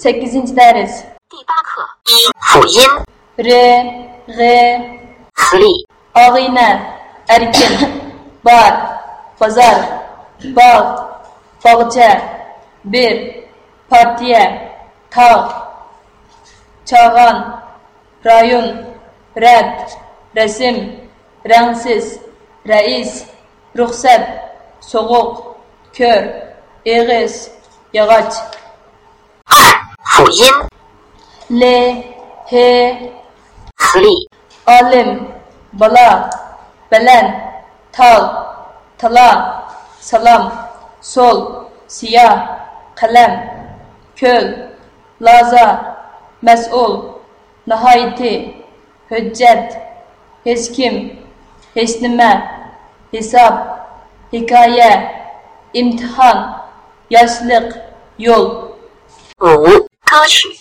Sakkizinchi dars. 第八课一辅音 R, G, 词例 og'ina, erkin, bar, bozor, bog', bog'cha, bir, partiya, tog', chog'on, rayon, rad, rasm, rangsiz, rais, ruxsat, soğuk, kör, eğiz, yog'och. 辅音 l h fli. Alim bala belen tal tala salam sol siyah kalem köl laza mesul nahayeti hüccet heskim hesnime hesap hikaye imtihan yaşlık yol. 歌曲